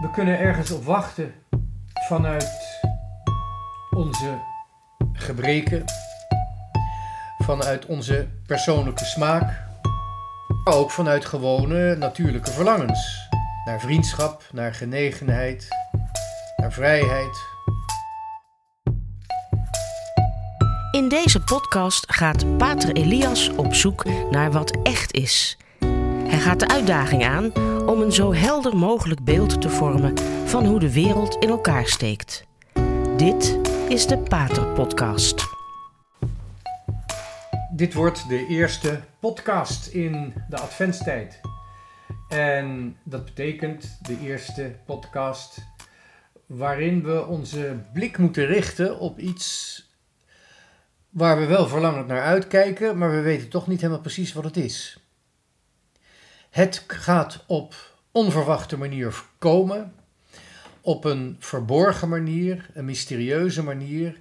We kunnen ergens op wachten vanuit onze gebreken, vanuit onze persoonlijke smaak, maar ook vanuit gewone natuurlijke verlangens naar vriendschap, naar genegenheid, naar vrijheid. In deze podcast gaat Pater Elias op zoek naar wat echt is. Hij gaat de uitdaging aan om een zo helder mogelijk beeld te vormen van hoe de wereld in elkaar steekt. Dit is de Pater Podcast. Dit wordt de eerste podcast in de adventstijd. En dat betekent de eerste podcast waarin we onze blik moeten richten op iets waar we wel verlangend naar uitkijken, maar we weten toch niet helemaal precies wat het is. Het gaat op onverwachte manier komen, op een verborgen manier, een mysterieuze manier.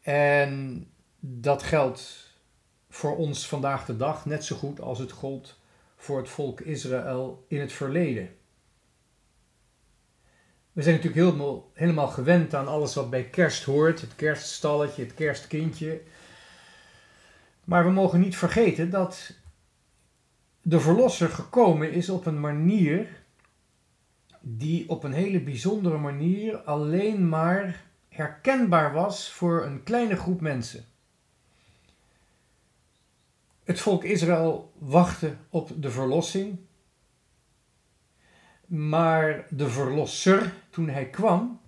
En dat geldt voor ons vandaag de dag net zo goed als het gold voor het volk Israël in het verleden. We zijn natuurlijk helemaal, helemaal gewend aan alles wat bij kerst hoort: het kerststalletje, het kerstkindje. Maar we mogen niet vergeten dat de Verlosser gekomen is op een manier die op een hele bijzondere manier alleen maar herkenbaar was voor een kleine groep mensen. Het volk Israël wachtte op de verlossing, maar de verlosser, toen hij kwam,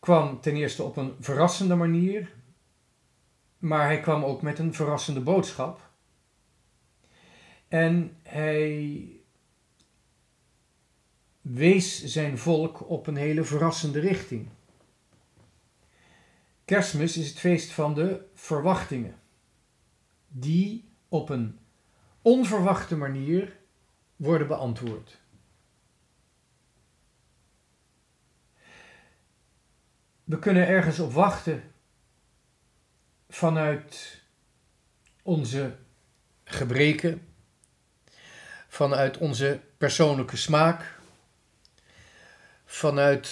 kwam ten eerste op een verrassende manier, maar hij kwam ook met een verrassende boodschap. En hij wees zijn volk op een hele verrassende richting. Kerstmis is het feest van de verwachtingen, die op een onverwachte manier worden beantwoord. We kunnen ergens op wachten vanuit onze gebreken, vanuit onze persoonlijke smaak, vanuit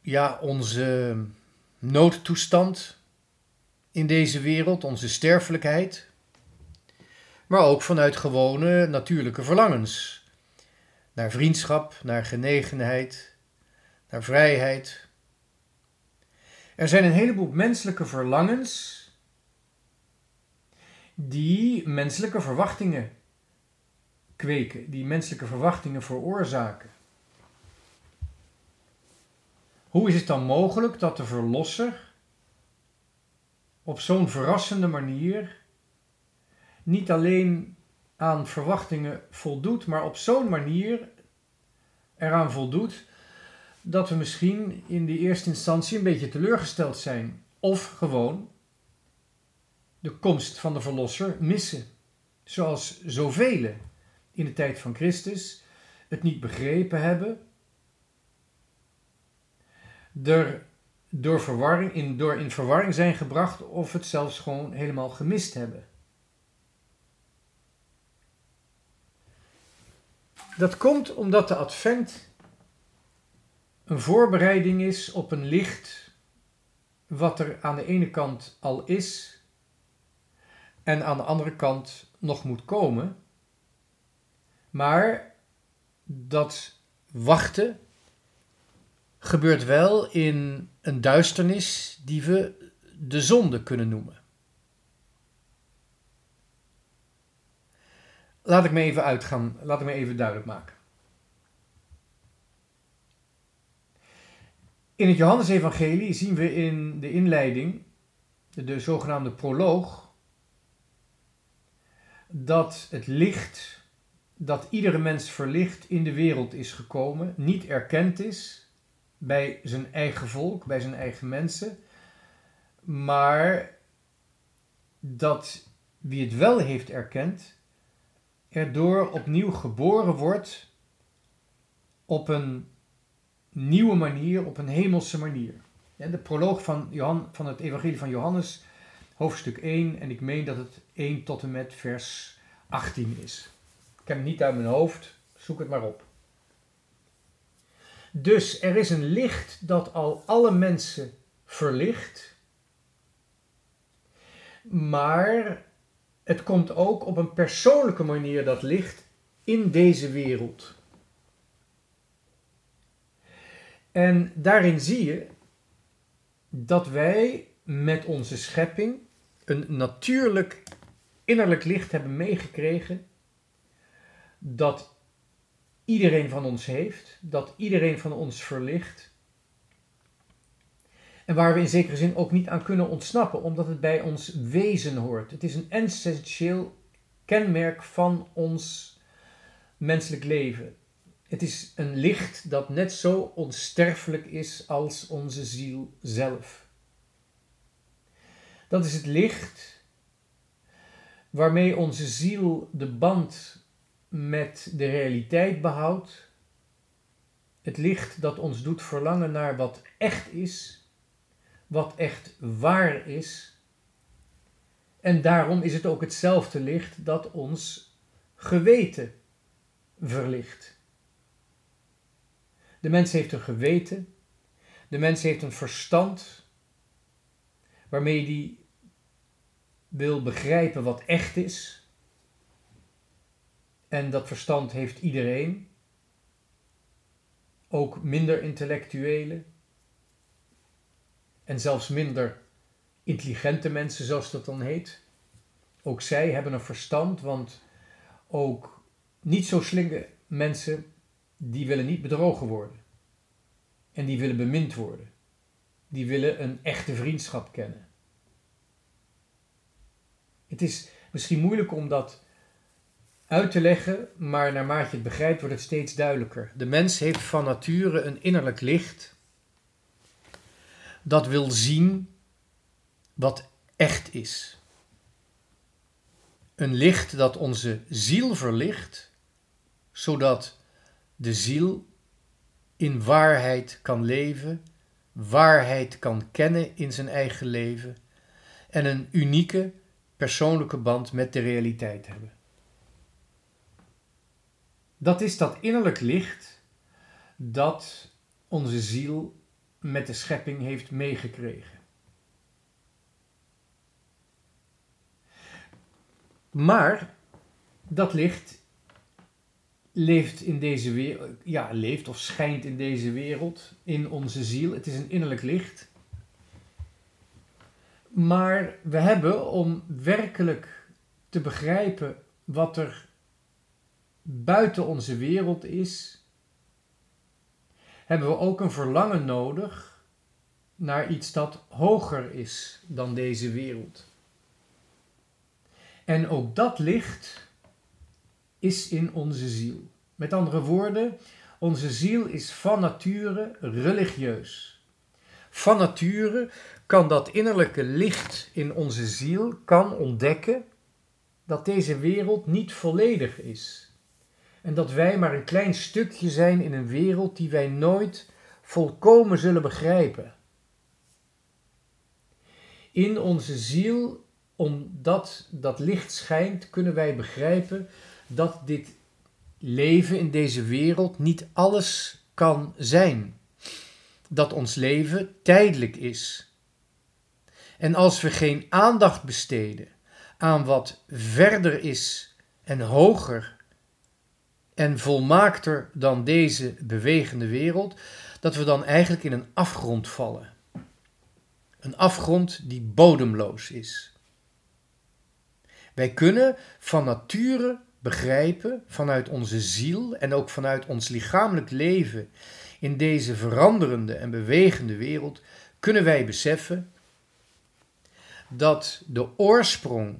ja, onze noodtoestand in deze wereld, onze sterfelijkheid, maar ook vanuit gewone natuurlijke verlangens. Naar vriendschap, naar genegenheid, naar vrijheid. Er zijn een heleboel menselijke verlangens die menselijke verwachtingen kweken, die menselijke verwachtingen veroorzaken. Hoe is het dan mogelijk dat de Verlosser op zo'n verrassende manier niet alleen aan verwachtingen voldoet, maar op zo'n manier eraan voldoet dat we misschien in de eerste instantie een beetje teleurgesteld zijn of gewoon de komst van de Verlosser missen, zoals zoveel in de tijd van Christus het niet begrepen hebben er door, verwarring, in, door in verwarring zijn gebracht of het zelfs gewoon helemaal gemist hebben. Dat komt omdat de advent een voorbereiding is op een licht wat er aan de ene kant al is en aan de andere kant nog moet komen. Maar dat wachten gebeurt wel in een duisternis die we de zonde kunnen noemen. Laat ik me even uitgaan, laat ik me even duidelijk maken. In het Johannesevangelie zien we in de inleiding, de zogenaamde proloog, dat het licht dat iedere mens verlicht in de wereld is gekomen, niet erkend is bij zijn eigen volk, bij zijn eigen mensen, maar dat wie het wel heeft erkend, erdoor opnieuw geboren wordt op een nieuwe manier, op een hemelse manier. De proloog van, Johan, van het Evangelie van Johannes, hoofdstuk 1, en ik meen dat het 1 tot en met vers 18 is. Ik heb het niet uit mijn hoofd, Zoek het maar op. Dus er is een licht dat al alle mensen verlicht. Maar het komt ook op een persoonlijke manier dat licht in deze wereld. En daarin zie je dat wij met onze schepping een natuurlijk innerlijk licht hebben meegekregen dat iedereen van ons heeft, dat iedereen van ons verlicht. En waar we in zekere zin ook niet aan kunnen ontsnappen, omdat het bij ons wezen hoort. Het is een essentieel kenmerk van ons menselijk leven. Het is een licht dat net zo onsterfelijk is als onze ziel zelf. Dat is het licht waarmee onze ziel de band met de realiteit behoudt. Het licht dat ons doet verlangen naar wat echt is, wat echt waar is. En daarom is het ook hetzelfde licht dat ons geweten verlicht. De mens heeft een geweten, de mens heeft een verstand waarmee die wil begrijpen wat echt is. En dat verstand heeft iedereen, ook minder intellectuele en zelfs minder intelligente mensen, zoals dat dan heet. Ook zij hebben een verstand, want ook niet zo slinke mensen, die willen niet bedrogen worden. En die willen bemind worden. Die willen een echte vriendschap kennen. Het is misschien moeilijk om dat uit te leggen, maar naarmate je het begrijpt wordt het steeds duidelijker. De mens heeft van nature een innerlijk licht dat wil zien wat echt is. Een licht dat onze ziel verlicht, zodat de ziel in waarheid kan leven, waarheid kan kennen in zijn eigen leven en een unieke persoonlijke band met de realiteit hebben. Dat is dat innerlijk licht dat onze ziel met de schepping heeft meegekregen. Maar dat licht leeft in deze wereld, ja, leeft of schijnt in deze wereld, in onze ziel. Het is een innerlijk licht. Maar we hebben om werkelijk te begrijpen wat er buiten onze wereld is, hebben we ook een verlangen nodig naar iets dat hoger is dan deze wereld. En ook dat licht is in onze ziel. Met andere woorden, onze ziel is van nature religieus. Van nature kan dat innerlijke licht in onze ziel kan ontdekken dat deze wereld niet volledig is. En dat wij maar een klein stukje zijn in een wereld die wij nooit volkomen zullen begrijpen. In onze ziel, omdat dat licht schijnt, kunnen wij begrijpen dat dit leven in deze wereld niet alles kan zijn. Dat ons leven tijdelijk is. En als we geen aandacht besteden aan wat verder is en hoger en volmaakter dan deze bewegende wereld, dat we dan eigenlijk in een afgrond vallen. Een afgrond die bodemloos is. Wij kunnen van nature begrijpen vanuit onze ziel en ook vanuit ons lichamelijk leven in deze veranderende en bewegende wereld, kunnen wij beseffen dat de oorsprong,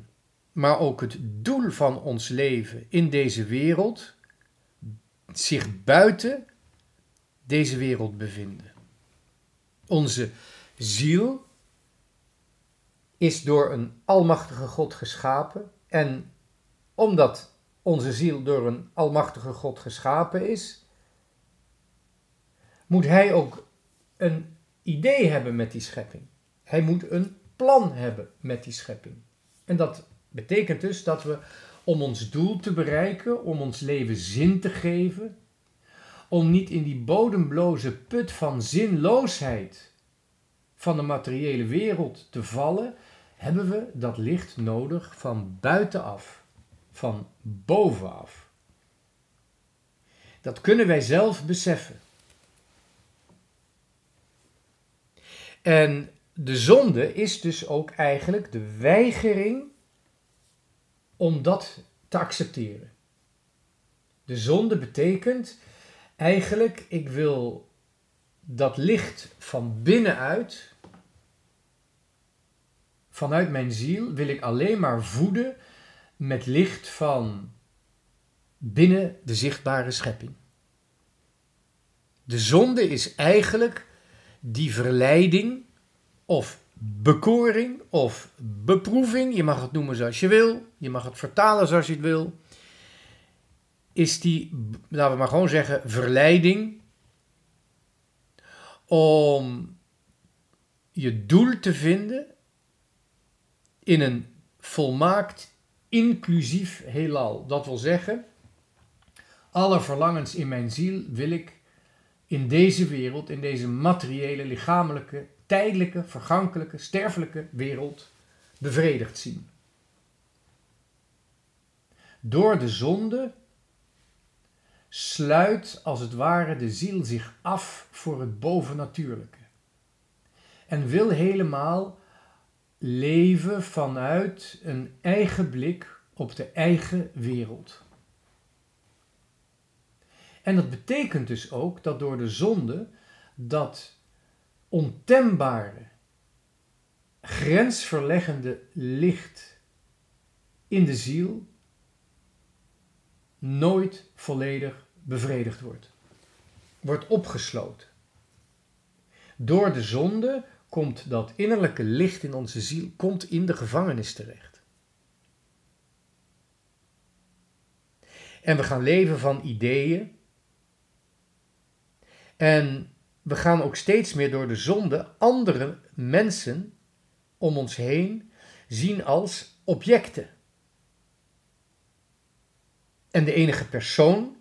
maar ook het doel van ons leven in deze wereld zich buiten deze wereld bevinden. Onze ziel is door een almachtige God geschapen en omdat onze ziel door een almachtige God geschapen is, moet hij ook een idee hebben met die schepping. Hij moet een plan hebben met die schepping. En dat betekent dus dat we om ons doel te bereiken, om ons leven zin te geven, om niet in die bodembloze put van zinloosheid van de materiële wereld te vallen, hebben we dat licht nodig van buitenaf, van bovenaf. Dat kunnen wij zelf beseffen. En de zonde is dus ook eigenlijk de weigering om dat te accepteren. De zonde betekent eigenlijk, ik wil dat licht van binnenuit, vanuit mijn ziel, wil ik alleen maar voeden met licht van binnen de zichtbare schepping. De zonde is eigenlijk die verleiding of bekoring of beproeving, je mag het noemen zoals je wil, je mag het vertalen zoals je het wil, is die, laten we maar gewoon zeggen, verleiding om je doel te vinden in een volmaakt inclusief heelal. Dat wil zeggen, alle verlangens in mijn ziel wil ik in deze wereld, in deze materiële, lichamelijke, tijdelijke, vergankelijke, sterfelijke wereld bevredigd zien. Door de zonde sluit als het ware de ziel zich af voor het bovennatuurlijke. En wil helemaal leven vanuit een eigen blik op de eigen wereld. En dat betekent dus ook dat door de zonde dat ontembare, grensverleggende licht in de ziel nooit volledig bevredigd wordt. Wordt opgesloten. Door de zonde komt dat innerlijke licht in onze ziel komt in de gevangenis terecht. En we gaan leven van ideeën. En we gaan ook steeds meer door de zonde andere mensen om ons heen zien als objecten. En de enige persoon,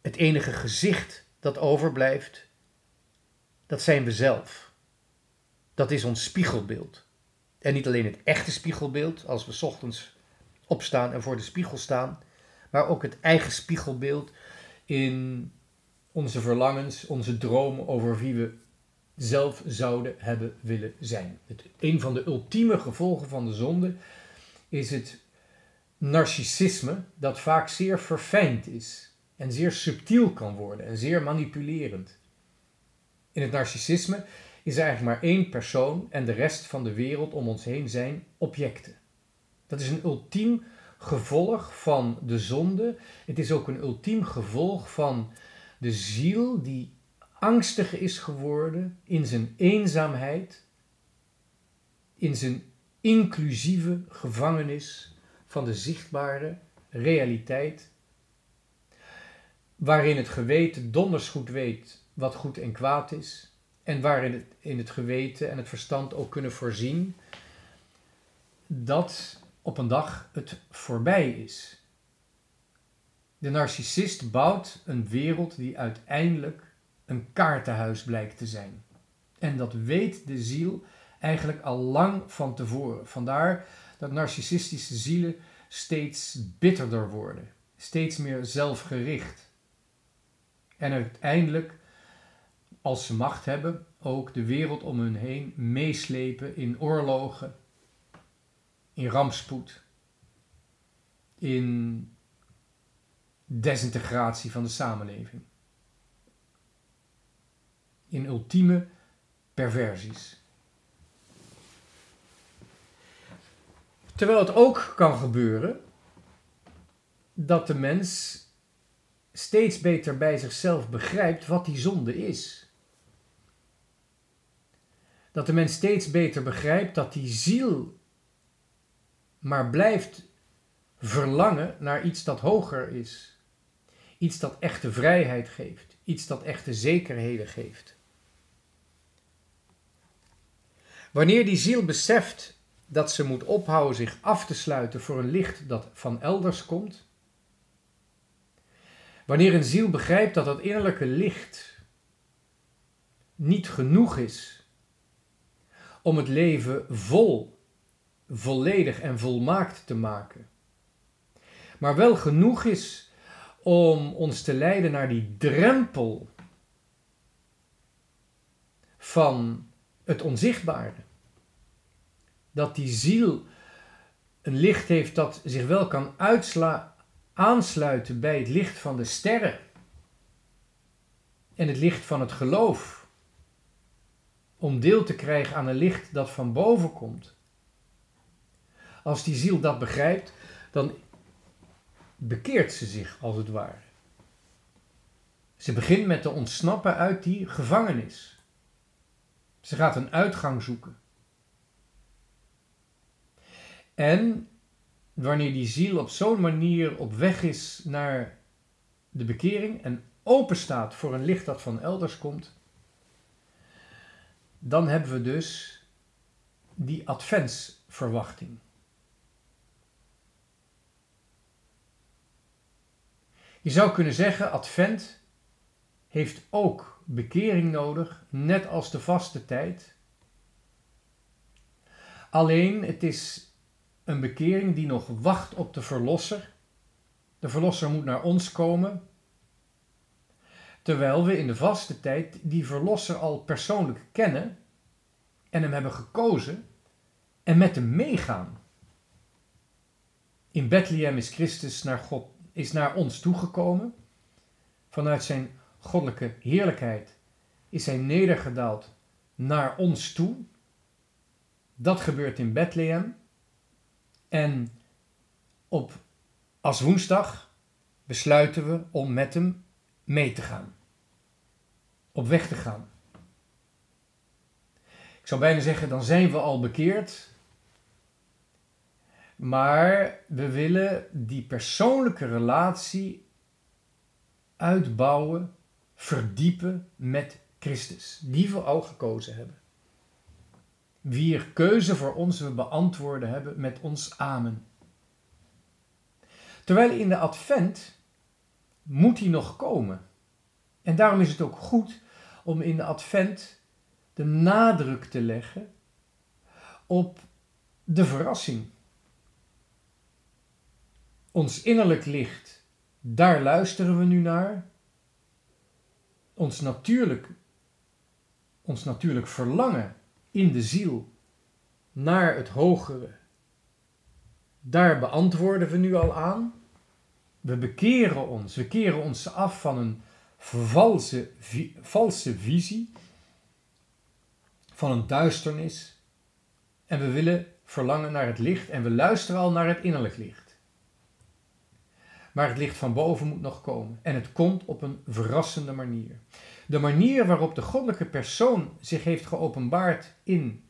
het enige gezicht dat overblijft, dat zijn we zelf. Dat is ons spiegelbeeld. En niet alleen het echte spiegelbeeld, als we ochtends opstaan en voor de spiegel staan, maar ook het eigen spiegelbeeld in onze verlangens, onze dromen over wie we zelf zouden hebben willen zijn. Het, een van de ultieme gevolgen van de zonde is het narcissisme, dat vaak zeer verfijnd is en zeer subtiel kan worden en zeer manipulerend. In het narcissisme is er eigenlijk maar één persoon en de rest van de wereld om ons heen zijn objecten. Dat is een ultiem gevolg van de zonde. Het is ook een ultiem gevolg van de ziel die angstig is geworden in zijn eenzaamheid, in zijn inclusieve gevangenis van de zichtbare realiteit, waarin het geweten donders goed weet wat goed en kwaad is, en waarin het, in het geweten en het verstand ook kunnen voorzien dat op een dag het voorbij is. De narcissist bouwt een wereld die uiteindelijk een kaartenhuis blijkt te zijn. En dat weet de ziel eigenlijk al lang van tevoren. Vandaar dat narcissistische zielen steeds bitterder worden, steeds meer zelfgericht. En uiteindelijk, als ze macht hebben, ook de wereld om hun heen meeslepen in oorlogen, in rampspoed, in desintegratie van de samenleving. In ultieme perversies. Terwijl het ook kan gebeuren dat de mens steeds beter bij zichzelf begrijpt wat die zonde is. Dat de mens steeds beter begrijpt dat die ziel maar blijft verlangen naar iets dat hoger is. Iets dat echte vrijheid geeft. Iets dat echte zekerheden geeft. Wanneer die ziel beseft dat ze moet ophouden zich af te sluiten voor een licht dat van elders komt. Wanneer een ziel begrijpt dat dat innerlijke licht niet genoeg is om het leven vol, volledig en volmaakt te maken, maar wel genoeg is om ons te leiden naar die drempel van het onzichtbare. Dat die ziel een licht heeft dat zich wel kan uitsla, aansluiten bij het licht van de sterren en het licht van het geloof. Om deel te krijgen aan een licht dat van boven komt. Als die ziel dat begrijpt, dan bekeert ze zich als het ware. Ze begint met te ontsnappen uit die gevangenis. Ze gaat een uitgang zoeken. En wanneer die ziel op zo'n manier op weg is naar de bekering en open staat voor een licht dat van elders komt, dan hebben we dus die adventsverwachting. Je zou kunnen zeggen, advent heeft ook bekering nodig, net als de vaste tijd. Alleen het is een bekering die nog wacht op de Verlosser. De Verlosser moet naar ons komen. Terwijl we in de vaste tijd die Verlosser al persoonlijk kennen en hem hebben gekozen en met hem meegaan. In Bethlehem is Christus naar, God, is naar ons toegekomen. Vanuit zijn goddelijke heerlijkheid is hij nedergedaald naar ons toe. Dat gebeurt in Bethlehem. En op, als woensdag besluiten we om met hem mee te gaan. Op weg te gaan. Ik zou bijna zeggen, dan zijn we al bekeerd. Maar we willen die persoonlijke relatie uitbouwen, verdiepen met Christus, die we al gekozen hebben. Wier keuze voor ons we beantwoorden hebben met ons amen. Terwijl in de advent moet hij nog komen. En daarom is het ook goed om in de advent de nadruk te leggen op de verrassing. Ons innerlijk licht, daar luisteren we nu naar. Ons natuurlijk, ons natuurlijk verlangen in de ziel naar het hogere, daar beantwoorden we nu al aan. We bekeren ons, we keren ons af van een valse, valse visie, van een duisternis. En we willen verlangen naar het licht en we luisteren al naar het innerlijk licht. Maar het licht van boven moet nog komen en het komt op een verrassende manier. De manier waarop de goddelijke persoon zich heeft geopenbaard in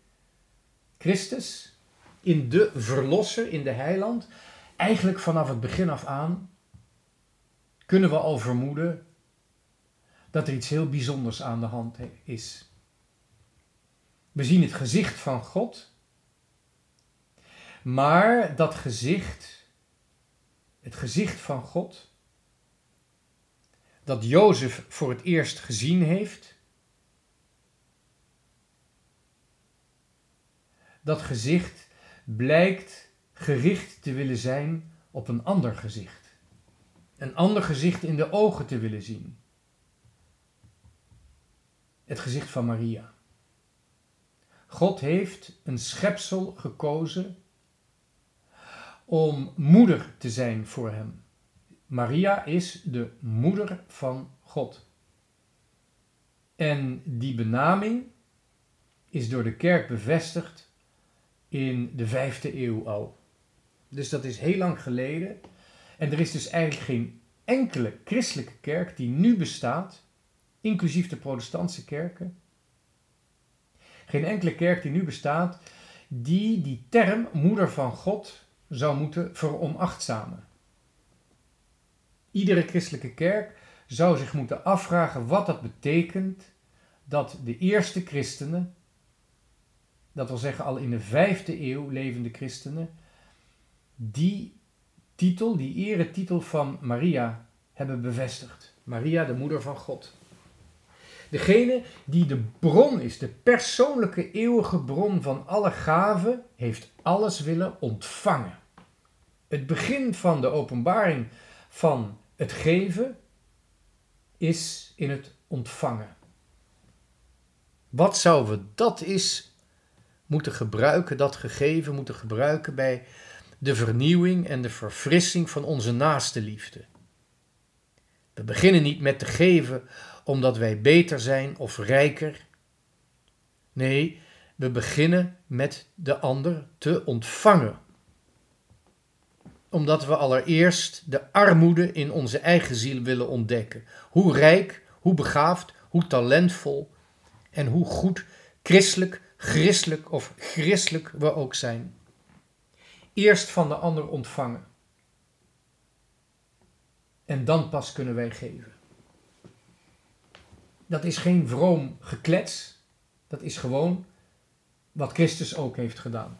Christus, in de Verlosser, in de Heiland, eigenlijk vanaf het begin af aan kunnen we al vermoeden dat er iets heel bijzonders aan de hand is. We zien het gezicht van God, maar dat gezicht, het gezicht van God, dat Jozef voor het eerst gezien heeft, dat gezicht blijkt gericht te willen zijn op een ander gezicht. Een ander gezicht in de ogen te willen zien. Het gezicht van Maria. God heeft een schepsel gekozen om moeder te zijn voor hem. Maria is de moeder van God. En die benaming is door de kerk bevestigd in de vijfde eeuw al. Dus dat is heel lang geleden. En er is dus eigenlijk geen enkele christelijke kerk die nu bestaat, inclusief de protestantse kerken, geen enkele kerk die nu bestaat, die die term moeder van God zou moeten veronachtzamen. Iedere christelijke kerk zou zich moeten afvragen wat dat betekent dat de eerste christenen dat wil zeggen al in de vijfde eeuw levende christenen, die titel, die eretitel van Maria hebben bevestigd. Maria, de moeder van God. Degene die de bron is, de persoonlijke eeuwige bron van alle gaven, heeft alles willen ontvangen. Het begin van de openbaring van het geven is in het ontvangen. Wat zouden we dat is moeten gebruiken, dat gegeven moeten gebruiken bij de vernieuwing en de verfrissing van onze naaste liefde? We beginnen niet met te geven omdat wij beter zijn of rijker. Nee, we beginnen met de ander te ontvangen. Omdat we allereerst de armoede in onze eigen ziel willen ontdekken. Hoe rijk, hoe begaafd, hoe talentvol en hoe goed christelijk, christelijk of christelijk we ook zijn. Eerst van de ander ontvangen. En dan pas kunnen wij geven. Dat is geen vroom geklets. Dat is gewoon wat Christus ook heeft gedaan.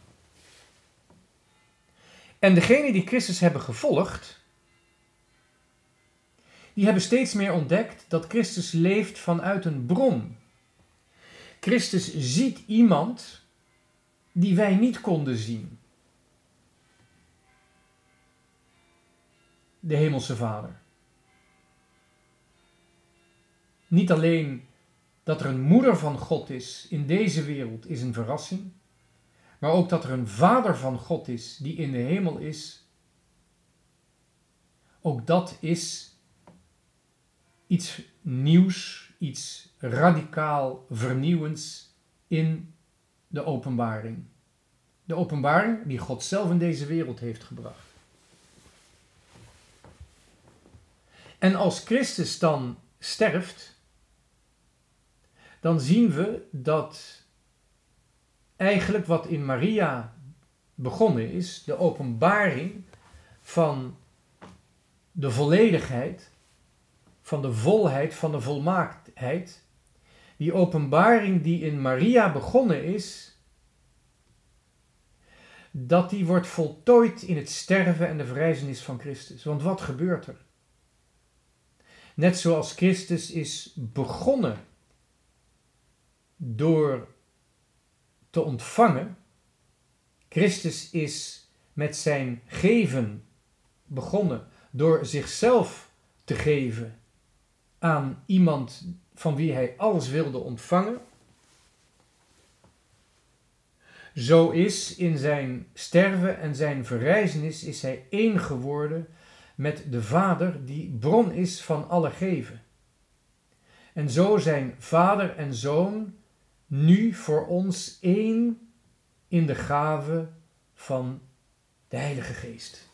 En degenen die Christus hebben gevolgd, die hebben steeds meer ontdekt dat Christus leeft vanuit een bron. Christus ziet iemand die wij niet konden zien. De Hemelse Vader. Niet alleen dat er een moeder van God is in deze wereld is een verrassing, maar ook dat er een vader van God is die in de hemel is. Ook dat is iets nieuws, iets radicaal vernieuwends in de openbaring. De openbaring die God zelf in deze wereld heeft gebracht. En als Christus dan sterft, dan zien we dat eigenlijk wat in Maria begonnen is, de openbaring van de volledigheid, van de volheid, van de volmaaktheid, die openbaring die in Maria begonnen is, dat die wordt voltooid in het sterven en de verrijzenis van Christus. Want wat gebeurt er? Net zoals Christus is begonnen door te ontvangen. Christus is met zijn geven begonnen door zichzelf te geven aan iemand van wie hij alles wilde ontvangen. Zo is in zijn sterven en zijn verrijzenis is hij één geworden met de Vader die bron is van alle geven. En zo zijn Vader en Zoon nu voor ons één in de gave van de Heilige Geest.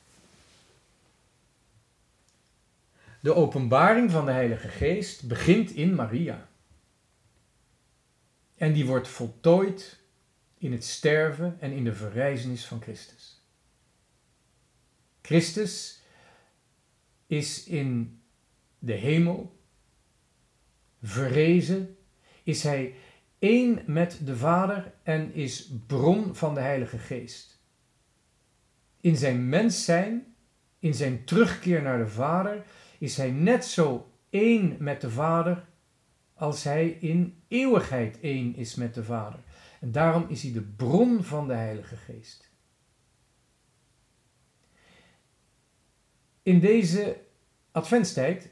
De openbaring van de Heilige Geest begint in Maria. En die wordt voltooid in het sterven en in de verrijzenis van Christus. Christus is in de hemel verrezen, is hij één met de Vader en is bron van de Heilige Geest. In zijn mens zijn, in zijn terugkeer naar de Vader, is hij net zo één met de Vader als hij in eeuwigheid één is met de Vader. En daarom is hij de bron van de Heilige Geest. In deze adventstijd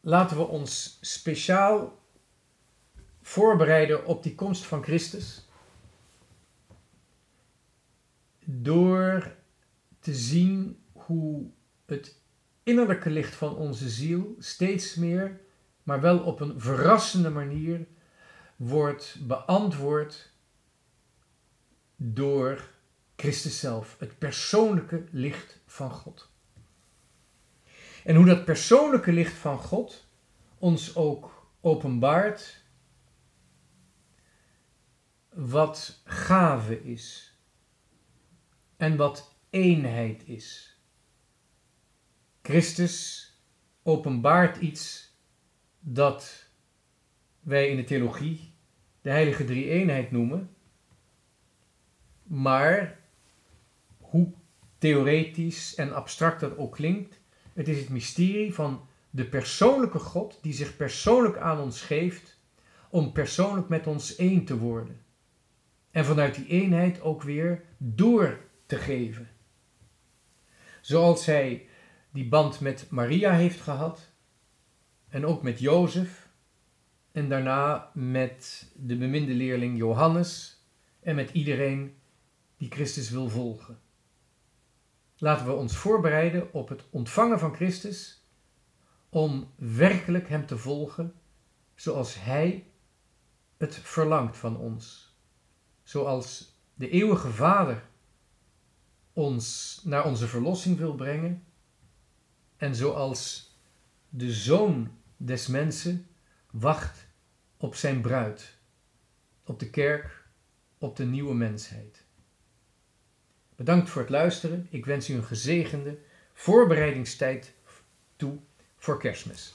laten we ons speciaal voorbereiden op die komst van Christus. Door te zien hoe het innerlijke licht van onze ziel steeds meer, maar wel op een verrassende manier, wordt beantwoord door Christus zelf, het persoonlijke licht van God. En hoe dat persoonlijke licht van God ons ook openbaart wat gave is en wat eenheid is. Christus openbaart iets dat wij in de theologie de heilige drie-eenheid noemen. Maar hoe theoretisch en abstract dat ook klinkt, het is het mysterie van de persoonlijke God die zich persoonlijk aan ons geeft om persoonlijk met ons één te worden. En vanuit die eenheid ook weer door te geven. Zoals hij die band met Maria heeft gehad en ook met Jozef en daarna met de beminde leerling Johannes en met iedereen die Christus wil volgen. Laten we ons voorbereiden op het ontvangen van Christus om werkelijk Hem te volgen zoals Hij het verlangt van ons. Zoals de eeuwige Vader ons naar onze verlossing wil brengen en zoals de Zoon des Mensen wacht op zijn bruid, op de kerk, op de nieuwe mensheid. Bedankt voor het luisteren. Ik wens u een gezegende voorbereidingstijd toe voor kerstmis.